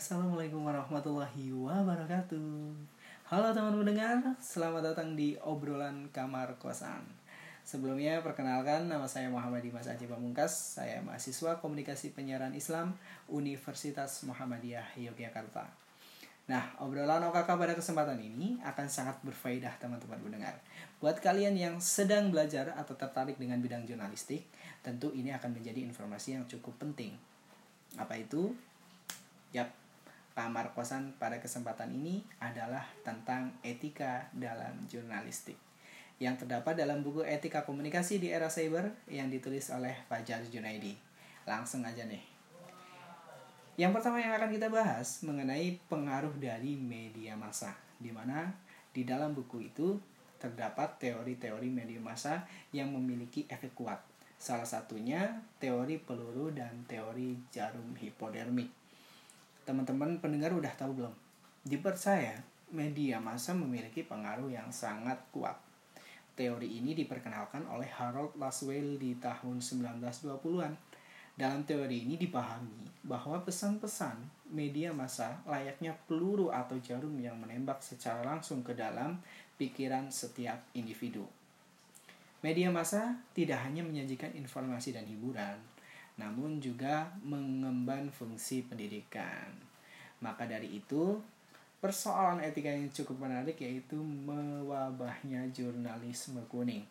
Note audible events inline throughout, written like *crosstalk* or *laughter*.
Assalamualaikum warahmatullahi wabarakatuh. Halo teman mendengar, selamat datang di obrolan kamar kosan. Sebelumnya perkenalkan nama saya Muhammad Dimas Aji Pamungkas. Saya mahasiswa komunikasi penyiaran Islam Universitas Muhammadiyah Yogyakarta. Nah, obrolan OKK pada kesempatan ini akan sangat berfaedah teman-teman mendengar. Buat kalian yang sedang belajar atau tertarik dengan bidang jurnalistik Tentu ini akan menjadi informasi yang cukup penting. Apa itu? Yap, kamar kosan pada kesempatan ini adalah tentang etika dalam jurnalistik yang terdapat dalam buku Etika Komunikasi di Era Cyber yang ditulis oleh Fajar Junaidi. Langsung aja nih. Yang pertama yang akan kita bahas mengenai pengaruh dari media massa, di mana di dalam buku itu terdapat teori-teori media massa yang memiliki efek kuat. Salah satunya teori peluru dan teori jarum hipodermik teman-teman pendengar udah tahu belum? Dipercaya media massa memiliki pengaruh yang sangat kuat. Teori ini diperkenalkan oleh Harold Laswell di tahun 1920-an. Dalam teori ini dipahami bahwa pesan-pesan media massa layaknya peluru atau jarum yang menembak secara langsung ke dalam pikiran setiap individu. Media massa tidak hanya menyajikan informasi dan hiburan, namun juga mengemban fungsi pendidikan. Maka dari itu, persoalan etika yang cukup menarik yaitu mewabahnya jurnalisme kuning.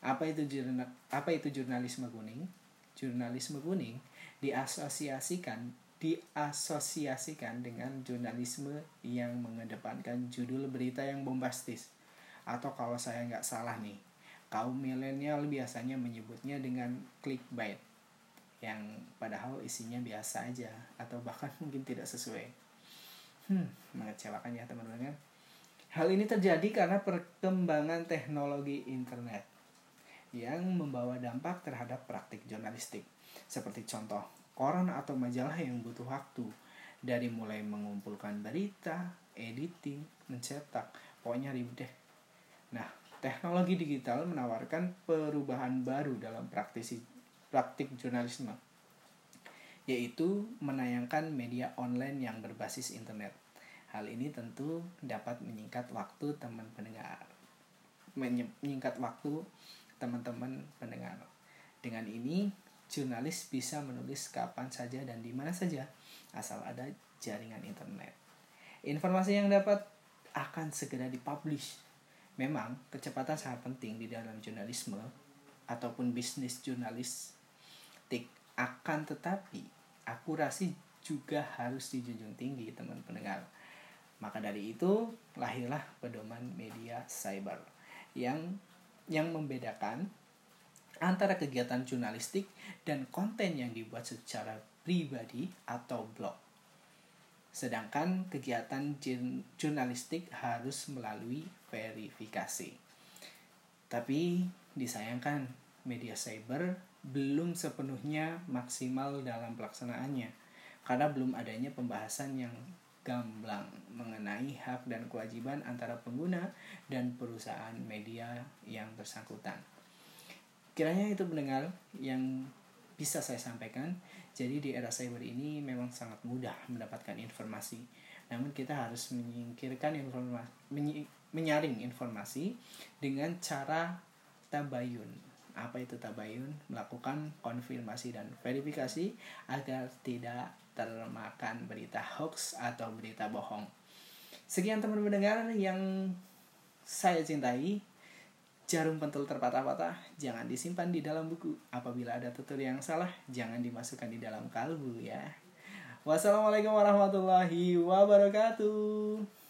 Apa itu jurnal apa itu jurnalisme kuning? Jurnalisme kuning diasosiasikan diasosiasikan dengan jurnalisme yang mengedepankan judul berita yang bombastis atau kalau saya nggak salah nih kaum milenial biasanya menyebutnya dengan clickbait yang padahal isinya biasa aja atau bahkan *laughs* mungkin tidak sesuai. Hmm, mengecewakan ya teman-teman. Hal ini terjadi karena perkembangan teknologi internet yang membawa dampak terhadap praktik jurnalistik. Seperti contoh, koran atau majalah yang butuh waktu dari mulai mengumpulkan berita, editing, mencetak, pokoknya ribet deh. Nah, teknologi digital menawarkan perubahan baru dalam praktisi praktik jurnalisme, yaitu menayangkan media online yang berbasis internet. Hal ini tentu dapat menyingkat waktu teman pendengar, menyingkat waktu teman-teman pendengar. Dengan ini, jurnalis bisa menulis kapan saja dan di mana saja, asal ada jaringan internet. Informasi yang dapat akan segera dipublish. Memang, kecepatan sangat penting di dalam jurnalisme ataupun bisnis jurnalis kritik akan tetapi akurasi juga harus dijunjung tinggi teman pendengar. Maka dari itu lahirlah pedoman media cyber yang yang membedakan antara kegiatan jurnalistik dan konten yang dibuat secara pribadi atau blog. Sedangkan kegiatan jurnalistik harus melalui verifikasi. Tapi disayangkan media cyber belum sepenuhnya maksimal dalam pelaksanaannya karena belum adanya pembahasan yang gamblang mengenai hak dan kewajiban antara pengguna dan perusahaan media yang bersangkutan. Kiranya itu pendengar yang bisa saya sampaikan. Jadi di era cyber ini memang sangat mudah mendapatkan informasi. Namun kita harus menyingkirkan informasi menyaring informasi dengan cara tabayun apa itu tabayun melakukan konfirmasi dan verifikasi agar tidak termakan berita hoax atau berita bohong. Sekian teman mendengar yang saya cintai. Jarum pentul terpatah-patah jangan disimpan di dalam buku. Apabila ada tutur yang salah jangan dimasukkan di dalam kalbu ya. Wassalamualaikum warahmatullahi wabarakatuh